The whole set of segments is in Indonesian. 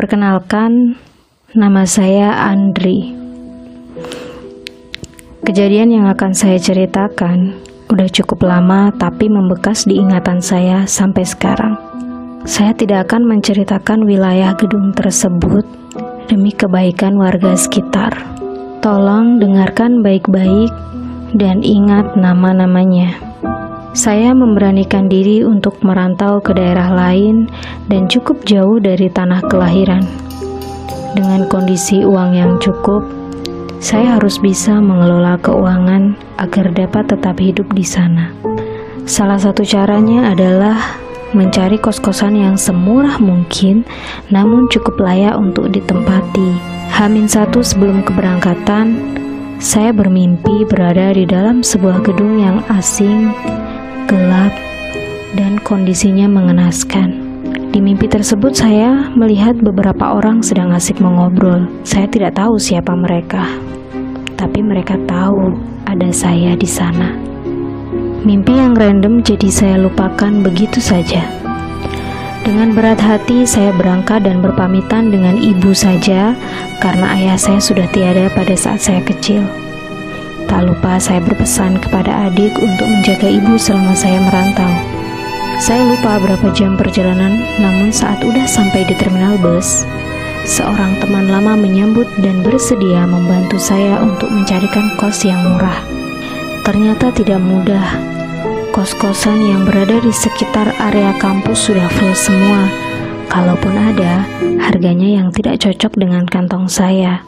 Perkenalkan, nama saya Andri. Kejadian yang akan saya ceritakan udah cukup lama tapi membekas di ingatan saya sampai sekarang. Saya tidak akan menceritakan wilayah gedung tersebut demi kebaikan warga sekitar. Tolong dengarkan baik-baik dan ingat nama-namanya. Saya memberanikan diri untuk merantau ke daerah lain dan cukup jauh dari tanah kelahiran. Dengan kondisi uang yang cukup, saya harus bisa mengelola keuangan agar dapat tetap hidup di sana. Salah satu caranya adalah mencari kos-kosan yang semurah mungkin namun cukup layak untuk ditempati. Hamin satu sebelum keberangkatan, saya bermimpi berada di dalam sebuah gedung yang asing gelap, dan kondisinya mengenaskan. Di mimpi tersebut saya melihat beberapa orang sedang asik mengobrol. Saya tidak tahu siapa mereka, tapi mereka tahu ada saya di sana. Mimpi yang random jadi saya lupakan begitu saja. Dengan berat hati saya berangkat dan berpamitan dengan ibu saja karena ayah saya sudah tiada pada saat saya kecil. Tak lupa saya berpesan kepada adik untuk menjaga ibu selama saya merantau. Saya lupa berapa jam perjalanan, namun saat udah sampai di terminal bus, seorang teman lama menyambut dan bersedia membantu saya untuk mencarikan kos yang murah. Ternyata tidak mudah. Kos-kosan yang berada di sekitar area kampus sudah full semua. Kalaupun ada, harganya yang tidak cocok dengan kantong saya.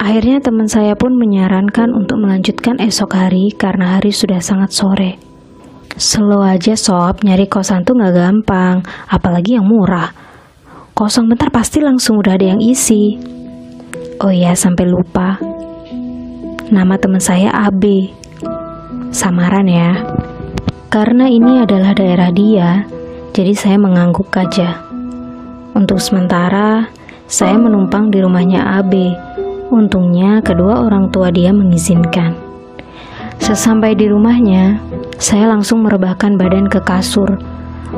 Akhirnya teman saya pun menyarankan untuk melanjutkan esok hari karena hari sudah sangat sore. Slow aja sob, nyari kosan tuh gak gampang, apalagi yang murah. Kosong bentar pasti langsung udah ada yang isi. Oh iya, sampai lupa. Nama teman saya AB. Samaran ya. Karena ini adalah daerah dia, jadi saya mengangguk aja. Untuk sementara, saya menumpang di rumahnya AB Untungnya kedua orang tua dia mengizinkan. Sesampai di rumahnya, saya langsung merebahkan badan ke kasur.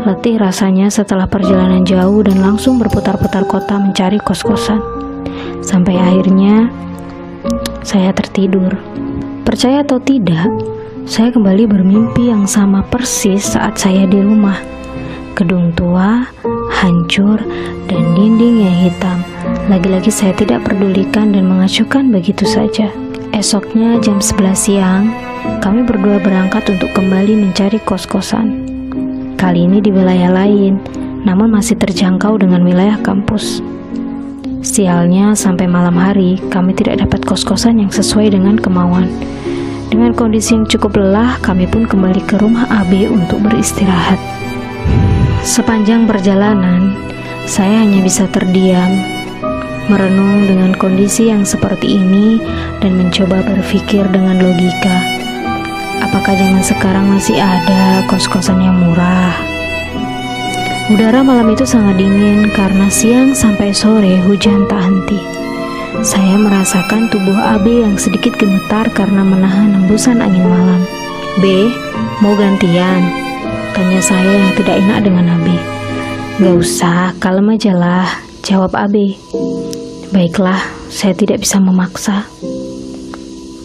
Letih rasanya setelah perjalanan jauh dan langsung berputar-putar kota mencari kos-kosan. Sampai akhirnya saya tertidur. Percaya atau tidak, saya kembali bermimpi yang sama persis saat saya di rumah. Gedung tua, hancur, dan dinding yang hitam. Lagi-lagi saya tidak pedulikan dan mengacukan begitu saja. Esoknya jam 11 siang, kami berdua berangkat untuk kembali mencari kos-kosan. Kali ini di wilayah lain, namun masih terjangkau dengan wilayah kampus. Sialnya sampai malam hari, kami tidak dapat kos-kosan yang sesuai dengan kemauan. Dengan kondisi yang cukup lelah, kami pun kembali ke rumah AB untuk beristirahat. Sepanjang perjalanan, saya hanya bisa terdiam merenung dengan kondisi yang seperti ini dan mencoba berpikir dengan logika. Apakah zaman sekarang masih ada kos-kosan yang murah? Udara malam itu sangat dingin karena siang sampai sore hujan tak henti. Saya merasakan tubuh AB yang sedikit gemetar karena menahan hembusan angin malam. B, mau gantian? Tanya saya yang tidak enak dengan AB. Gak usah, kalem aja lah, jawab AB. Baiklah, saya tidak bisa memaksa.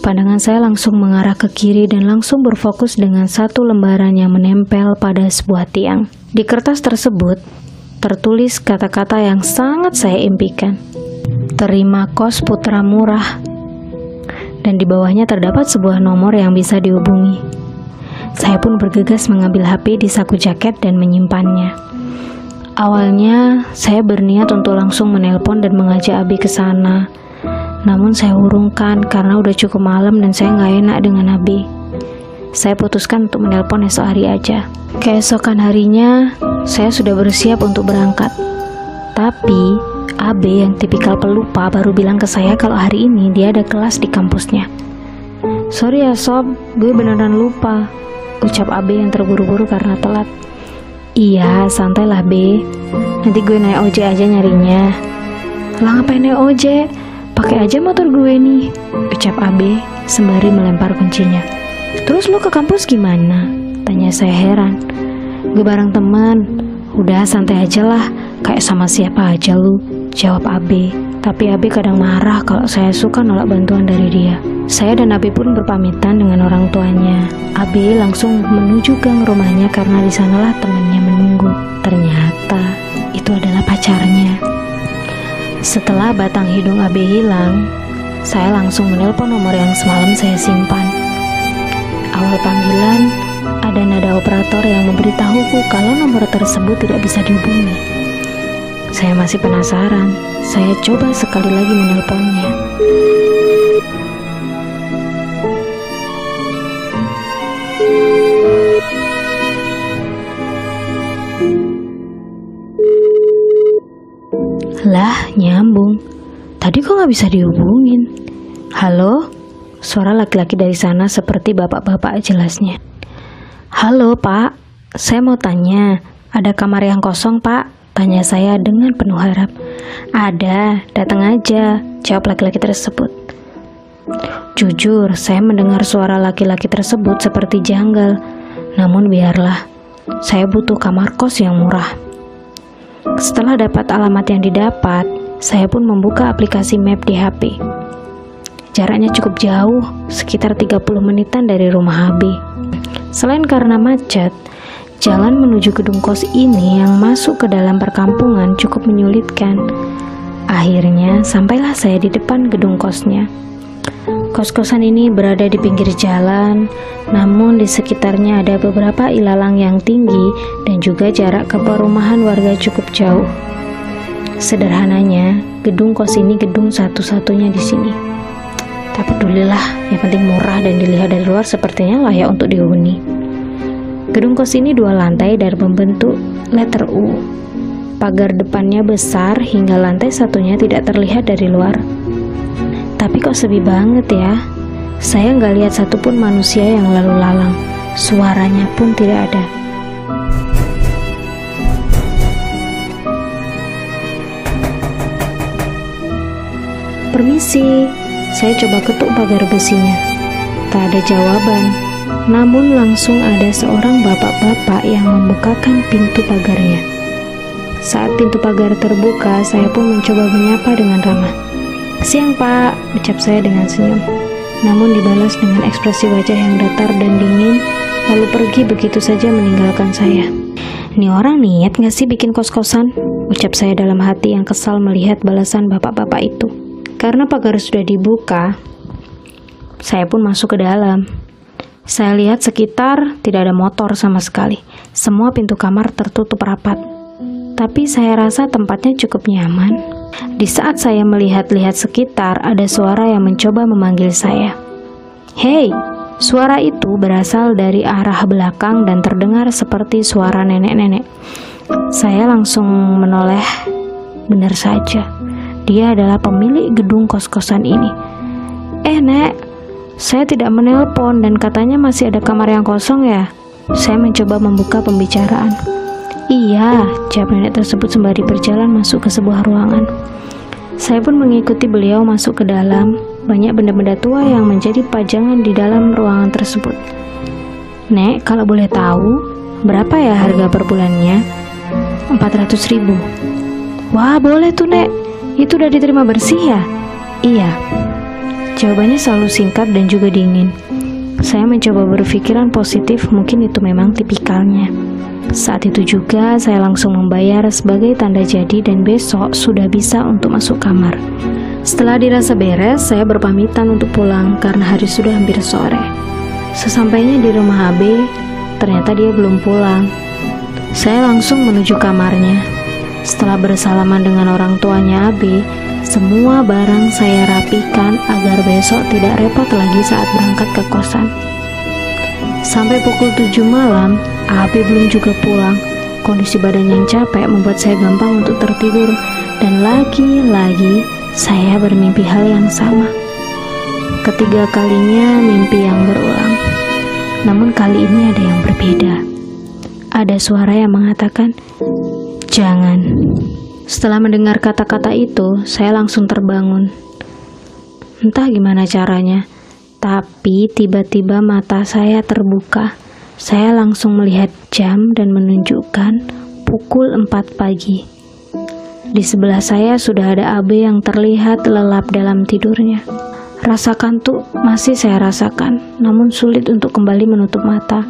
Pandangan saya langsung mengarah ke kiri dan langsung berfokus dengan satu lembaran yang menempel pada sebuah tiang. Di kertas tersebut tertulis kata-kata yang sangat saya impikan. Terima kos putra murah. Dan di bawahnya terdapat sebuah nomor yang bisa dihubungi. Saya pun bergegas mengambil HP di saku jaket dan menyimpannya. Awalnya saya berniat untuk langsung menelpon dan mengajak Abi ke sana. Namun saya urungkan karena udah cukup malam dan saya nggak enak dengan Abi. Saya putuskan untuk menelpon esok hari aja. Keesokan harinya, saya sudah bersiap untuk berangkat. Tapi, Abi yang tipikal pelupa baru bilang ke saya kalau hari ini dia ada kelas di kampusnya. Sorry ya sob, gue beneran lupa. Ucap Abi yang terburu-buru karena telat. Iya, santai lah B. Nanti gue naik ojek aja nyarinya. Lah ngapain naik ojek? Pakai aja motor gue nih. Ucap AB sembari melempar kuncinya. Terus lu ke kampus gimana? Tanya saya heran. Gue bareng teman. Udah santai aja lah. Kayak sama siapa aja lu, jawab Abi. Tapi Abi kadang marah kalau saya suka nolak bantuan dari dia. Saya dan Abi pun berpamitan dengan orang tuanya. Abi langsung menuju gang rumahnya karena di sanalah temannya menunggu. Ternyata itu adalah pacarnya. Setelah batang hidung Abi hilang, saya langsung menelpon nomor yang semalam saya simpan. Awal panggilan, ada nada operator yang memberitahuku kalau nomor tersebut tidak bisa dihubungi. Saya masih penasaran. Saya coba sekali lagi menelponnya. Lah, nyambung. Tadi kok nggak bisa dihubungin? Halo? Suara laki-laki dari sana seperti bapak-bapak jelasnya. Halo, Pak. Saya mau tanya, ada kamar yang kosong, Pak? Tanya saya dengan penuh harap. Ada, datang aja, jawab laki-laki tersebut. Jujur, saya mendengar suara laki-laki tersebut seperti janggal. Namun biarlah, saya butuh kamar kos yang murah. Setelah dapat alamat yang didapat, saya pun membuka aplikasi map di HP. Jaraknya cukup jauh, sekitar 30 menitan dari rumah Abi. Selain karena macet, Jalan menuju gedung kos ini yang masuk ke dalam perkampungan cukup menyulitkan. Akhirnya, sampailah saya di depan gedung kosnya. Kos-kosan ini berada di pinggir jalan, namun di sekitarnya ada beberapa ilalang yang tinggi dan juga jarak ke perumahan warga cukup jauh. Sederhananya, gedung kos ini gedung satu-satunya di sini. Tak pedulilah, yang penting murah dan dilihat dari luar sepertinya layak untuk dihuni. Gedung kos ini dua lantai dan membentuk letter U. Pagar depannya besar hingga lantai satunya tidak terlihat dari luar. Tapi kok sepi banget ya? Saya nggak lihat satupun manusia yang lalu lalang. Suaranya pun tidak ada. Permisi, saya coba ketuk pagar besinya. Tak ada jawaban. Namun langsung ada seorang bapak-bapak yang membukakan pintu pagarnya. Saat pintu pagar terbuka, saya pun mencoba menyapa dengan ramah. Siang pak, ucap saya dengan senyum. Namun dibalas dengan ekspresi wajah yang datar dan dingin, lalu pergi begitu saja meninggalkan saya. Ini orang niat gak sih bikin kos-kosan? Ucap saya dalam hati yang kesal melihat balasan bapak-bapak itu. Karena pagar sudah dibuka, saya pun masuk ke dalam. Saya lihat sekitar tidak ada motor sama sekali. Semua pintu kamar tertutup rapat. Tapi saya rasa tempatnya cukup nyaman. Di saat saya melihat-lihat sekitar, ada suara yang mencoba memanggil saya. Hei, suara itu berasal dari arah belakang dan terdengar seperti suara nenek-nenek. Saya langsung menoleh. Benar saja, dia adalah pemilik gedung kos-kosan ini. Eh, Nek, saya tidak menelpon dan katanya masih ada kamar yang kosong ya. Saya mencoba membuka pembicaraan. Iya, jawab nenek tersebut sembari berjalan masuk ke sebuah ruangan. Saya pun mengikuti beliau masuk ke dalam. Banyak benda-benda tua yang menjadi pajangan di dalam ruangan tersebut. Nek, kalau boleh tahu, berapa ya harga per bulannya? 400 ribu. Wah, boleh tuh, Nek. Itu udah diterima bersih ya? Iya, Jawabannya selalu singkat dan juga dingin. Saya mencoba berpikiran positif, mungkin itu memang tipikalnya. Saat itu juga saya langsung membayar sebagai tanda jadi dan besok sudah bisa untuk masuk kamar. Setelah dirasa beres, saya berpamitan untuk pulang karena hari sudah hampir sore. Sesampainya di rumah HB, ternyata dia belum pulang. Saya langsung menuju kamarnya. Setelah bersalaman dengan orang tuanya AB, semua barang saya rapikan agar besok tidak repot lagi saat berangkat ke kosan. Sampai pukul 7 malam, Abi belum juga pulang. Kondisi badan yang capek membuat saya gampang untuk tertidur dan lagi-lagi saya bermimpi hal yang sama. Ketiga kalinya mimpi yang berulang. Namun kali ini ada yang berbeda. Ada suara yang mengatakan, "Jangan." Setelah mendengar kata-kata itu, saya langsung terbangun. Entah gimana caranya, tapi tiba-tiba mata saya terbuka. Saya langsung melihat jam dan menunjukkan pukul 4 pagi. Di sebelah saya sudah ada AB yang terlihat lelap dalam tidurnya. Rasa kantuk masih saya rasakan, namun sulit untuk kembali menutup mata.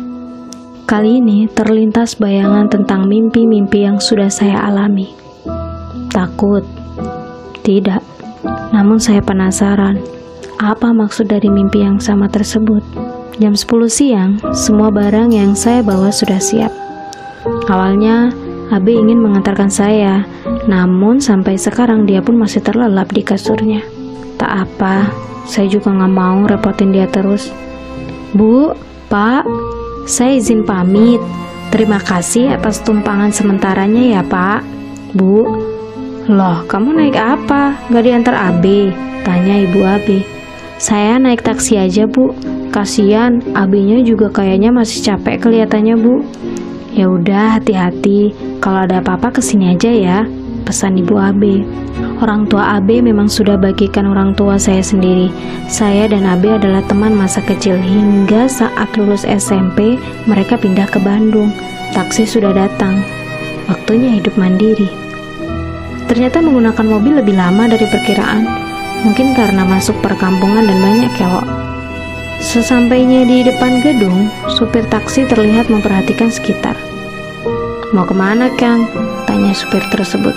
Kali ini terlintas bayangan tentang mimpi-mimpi yang sudah saya alami. Takut? Tidak. Namun saya penasaran, apa maksud dari mimpi yang sama tersebut? Jam 10 siang, semua barang yang saya bawa sudah siap. Awalnya, Abi ingin mengantarkan saya, namun sampai sekarang dia pun masih terlelap di kasurnya. Tak apa, saya juga nggak mau repotin dia terus. Bu, Pak, saya izin pamit. Terima kasih atas tumpangan sementaranya ya Pak. Bu. Loh, kamu naik apa? Gak diantar AB? Tanya ibu AB. Saya naik taksi aja bu. Kasian, AB-nya juga kayaknya masih capek kelihatannya bu. Ya udah, hati-hati. Kalau ada apa-apa ke sini aja ya. Pesan ibu AB. Orang tua AB memang sudah bagikan orang tua saya sendiri. Saya dan AB adalah teman masa kecil hingga saat lulus SMP mereka pindah ke Bandung. Taksi sudah datang. Waktunya hidup mandiri. Ternyata menggunakan mobil lebih lama dari perkiraan. Mungkin karena masuk perkampungan dan banyak kelok. Sesampainya di depan gedung, supir taksi terlihat memperhatikan sekitar. Mau ke mana, Kang? Tanya supir tersebut.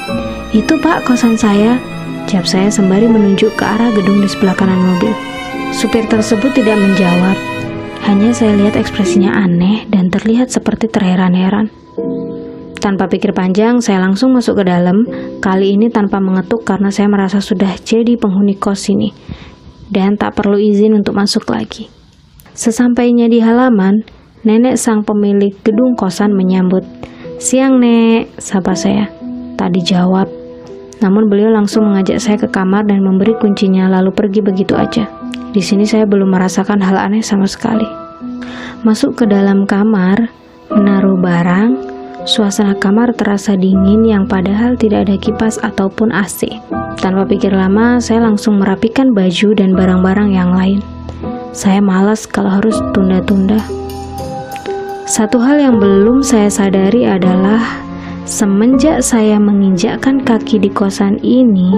Itu pak kosan saya. Jawab saya sembari menunjuk ke arah gedung di sebelah kanan mobil. Supir tersebut tidak menjawab. Hanya saya lihat ekspresinya aneh dan terlihat seperti terheran-heran. Tanpa pikir panjang, saya langsung masuk ke dalam. Kali ini tanpa mengetuk karena saya merasa sudah jadi penghuni kos ini. Dan tak perlu izin untuk masuk lagi. Sesampainya di halaman, nenek sang pemilik gedung kosan menyambut. Siang, Nek, sapa saya. Tak dijawab. Namun beliau langsung mengajak saya ke kamar dan memberi kuncinya lalu pergi begitu aja. Di sini saya belum merasakan hal aneh sama sekali. Masuk ke dalam kamar, menaruh barang, suasana kamar terasa dingin yang padahal tidak ada kipas ataupun AC. Tanpa pikir lama, saya langsung merapikan baju dan barang-barang yang lain. Saya malas kalau harus tunda-tunda. Satu hal yang belum saya sadari adalah semenjak saya menginjakkan kaki di kosan ini,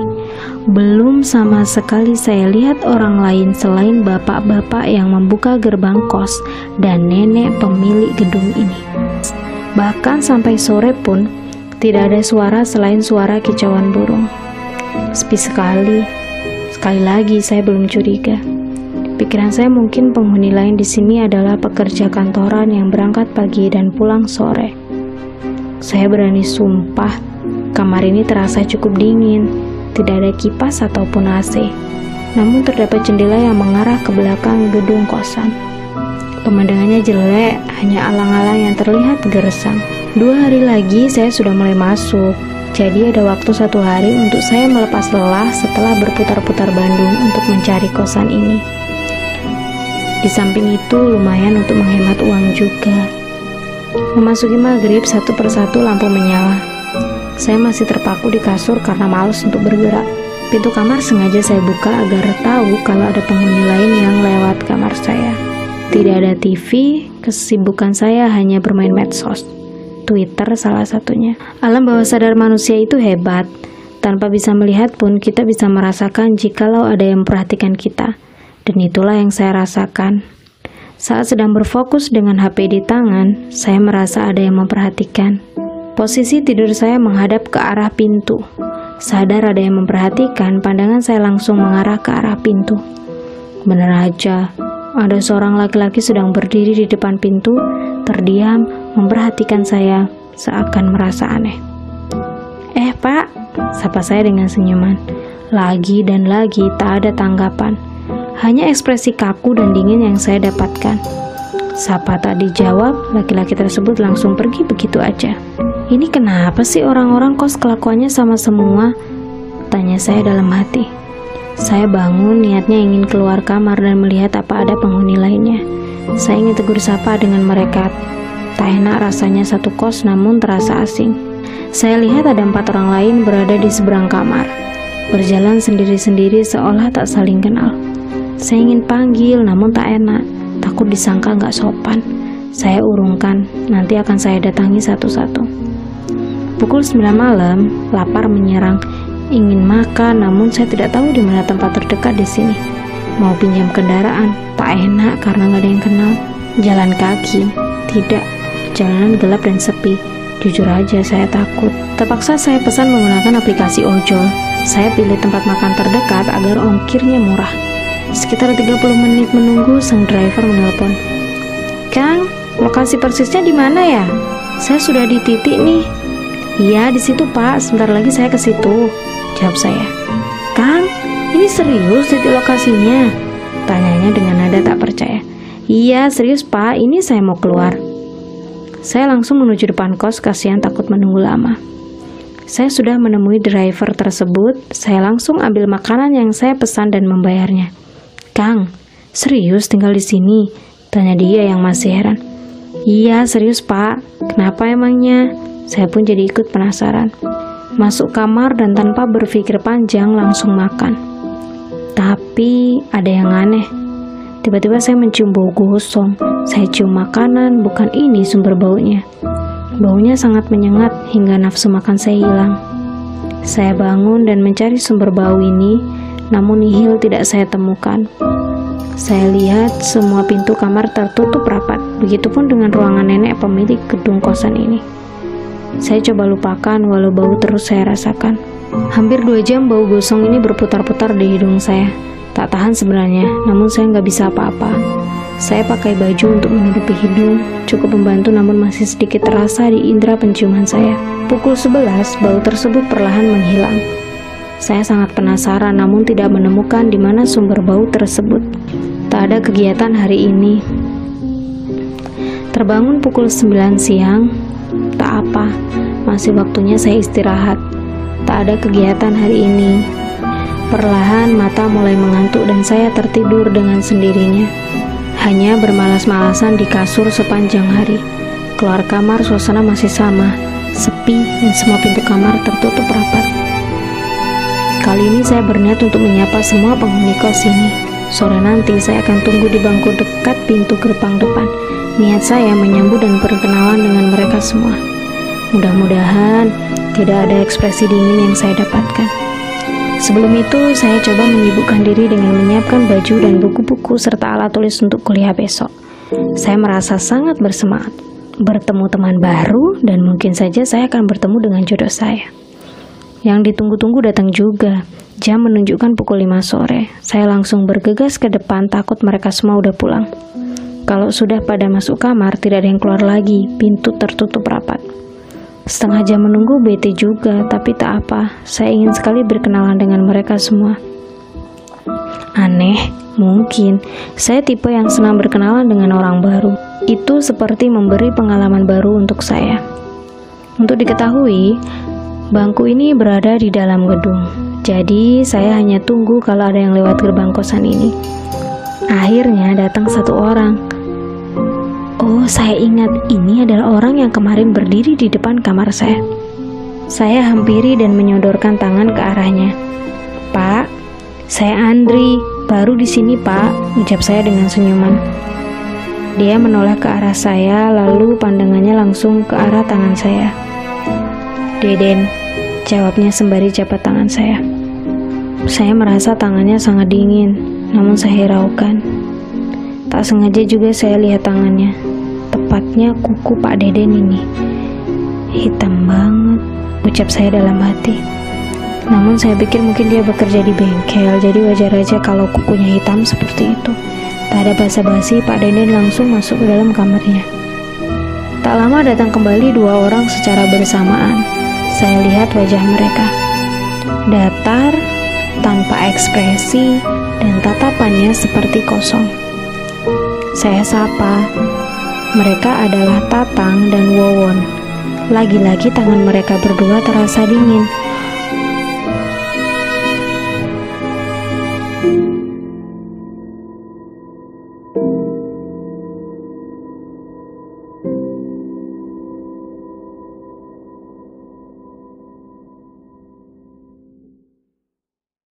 belum sama sekali saya lihat orang lain selain bapak-bapak yang membuka gerbang kos dan nenek pemilik gedung ini. Bahkan sampai sore pun tidak ada suara selain suara kicauan burung. Sepi sekali. Sekali lagi saya belum curiga. Pikiran saya mungkin penghuni lain di sini adalah pekerja kantoran yang berangkat pagi dan pulang sore. Saya berani sumpah, kamar ini terasa cukup dingin, tidak ada kipas ataupun AC. Namun terdapat jendela yang mengarah ke belakang gedung kosan. Pemandangannya jelek, hanya alang-alang yang terlihat gersang. Dua hari lagi saya sudah mulai masuk, jadi ada waktu satu hari untuk saya melepas lelah setelah berputar-putar Bandung untuk mencari kosan ini. Di samping itu lumayan untuk menghemat uang juga. Memasuki maghrib satu persatu lampu menyala. Saya masih terpaku di kasur karena males untuk bergerak. Pintu kamar sengaja saya buka agar tahu kalau ada penghuni lain yang lewat kamar saya. Tidak ada TV, kesibukan saya hanya bermain medsos. Twitter salah satunya. Alam bawah sadar manusia itu hebat. Tanpa bisa melihat pun kita bisa merasakan jikalau ada yang memperhatikan kita. Dan itulah yang saya rasakan. Saat sedang berfokus dengan HP di tangan, saya merasa ada yang memperhatikan. Posisi tidur saya menghadap ke arah pintu. Sadar ada yang memperhatikan, pandangan saya langsung mengarah ke arah pintu. Benar aja, ada seorang laki-laki sedang berdiri di depan pintu, terdiam, memperhatikan saya, seakan merasa aneh. Eh pak, sapa saya dengan senyuman. Lagi dan lagi tak ada tanggapan. Hanya ekspresi kaku dan dingin yang saya dapatkan. Sapa tak dijawab, laki-laki tersebut langsung pergi begitu aja. Ini kenapa sih orang-orang kos kelakuannya sama semua? Tanya saya dalam hati. Saya bangun niatnya ingin keluar kamar dan melihat apa ada penghuni lainnya. Saya ingin tegur sapa dengan mereka. Tak enak rasanya satu kos namun terasa asing. Saya lihat ada empat orang lain berada di seberang kamar. Berjalan sendiri-sendiri seolah tak saling kenal. Saya ingin panggil, namun tak enak. Takut disangka nggak sopan. Saya urungkan, nanti akan saya datangi satu-satu. Pukul 9 malam, lapar menyerang. Ingin makan, namun saya tidak tahu di mana tempat terdekat di sini. Mau pinjam kendaraan, tak enak karena nggak ada yang kenal. Jalan kaki, tidak. Jalanan gelap dan sepi. Jujur aja saya takut. Terpaksa saya pesan menggunakan aplikasi ojol. Saya pilih tempat makan terdekat agar ongkirnya murah. Sekitar 30 menit menunggu, sang driver menelpon. Kang, lokasi persisnya di mana ya? Saya sudah di titik nih, Iya, di situ Pak. Sebentar lagi saya ke situ. Jawab saya. Kang, ini serius titik lokasinya? Tanyanya dengan nada tak percaya. Iya, serius Pak. Ini saya mau keluar. Saya langsung menuju depan kos, kasihan takut menunggu lama. Saya sudah menemui driver tersebut. Saya langsung ambil makanan yang saya pesan dan membayarnya. Kang, serius tinggal di sini? Tanya dia yang masih heran. Iya, serius Pak. Kenapa emangnya? Saya pun jadi ikut penasaran. Masuk kamar dan tanpa berpikir panjang langsung makan. Tapi ada yang aneh. Tiba-tiba saya mencium bau gosong. Saya cium makanan, bukan ini sumber baunya. Baunya sangat menyengat hingga nafsu makan saya hilang. Saya bangun dan mencari sumber bau ini, namun nihil tidak saya temukan. Saya lihat semua pintu kamar tertutup rapat, begitupun dengan ruangan nenek pemilik gedung kosan ini. Saya coba lupakan walau bau terus saya rasakan. Hampir dua jam bau gosong ini berputar-putar di hidung saya. Tak tahan sebenarnya, namun saya nggak bisa apa-apa. Saya pakai baju untuk menutupi hidung, cukup membantu namun masih sedikit terasa di indera penciuman saya. Pukul 11, bau tersebut perlahan menghilang. Saya sangat penasaran namun tidak menemukan di mana sumber bau tersebut. Tak ada kegiatan hari ini. Terbangun pukul 9 siang, Apa, masih waktunya saya istirahat. Tak ada kegiatan hari ini. Perlahan mata mulai mengantuk dan saya tertidur dengan sendirinya. Hanya bermalas-malasan di kasur sepanjang hari. Keluar kamar suasana masih sama, sepi dan semua pintu kamar tertutup rapat. Kali ini saya berniat untuk menyapa semua penghuni kos ini. Sore nanti saya akan tunggu di bangku dekat pintu gerbang depan Niat saya menyambut dan berkenalan dengan mereka semua. Mudah-mudahan tidak ada ekspresi dingin yang saya dapatkan. Sebelum itu, saya coba menyibukkan diri dengan menyiapkan baju dan buku-buku serta alat tulis untuk kuliah besok. Saya merasa sangat bersemangat bertemu teman baru dan mungkin saja saya akan bertemu dengan jodoh saya. Yang ditunggu-tunggu datang juga. Jam menunjukkan pukul 5 sore. Saya langsung bergegas ke depan takut mereka semua udah pulang. Kalau sudah pada masuk kamar, tidak ada yang keluar lagi, pintu tertutup rapat. Setengah jam menunggu bete juga, tapi tak apa, saya ingin sekali berkenalan dengan mereka semua. Aneh, mungkin saya tipe yang senang berkenalan dengan orang baru. Itu seperti memberi pengalaman baru untuk saya. Untuk diketahui, bangku ini berada di dalam gedung. Jadi, saya hanya tunggu kalau ada yang lewat gerbang kosan ini. Akhirnya datang satu orang. Oh, saya ingat ini adalah orang yang kemarin berdiri di depan kamar saya. Saya hampiri dan menyodorkan tangan ke arahnya. Pak, saya Andri, baru di sini Pak, ucap saya dengan senyuman. Dia menoleh ke arah saya, lalu pandangannya langsung ke arah tangan saya. Deden, jawabnya sembari jabat tangan saya. Saya merasa tangannya sangat dingin, namun saya hiraukan. Tak sengaja juga saya lihat tangannya, tepatnya kuku Pak Deden ini. Hitam banget, ucap saya dalam hati. Namun saya pikir mungkin dia bekerja di bengkel, jadi wajar aja kalau kukunya hitam seperti itu. Tak ada basa-basi, Pak Deden langsung masuk ke dalam kamarnya. Tak lama datang kembali dua orang secara bersamaan. Saya lihat wajah mereka. Datar, tanpa ekspresi, dan tatapannya seperti kosong. Saya sapa. Mereka adalah Tatang dan Wowon. Lagi-lagi tangan mereka berdua terasa dingin.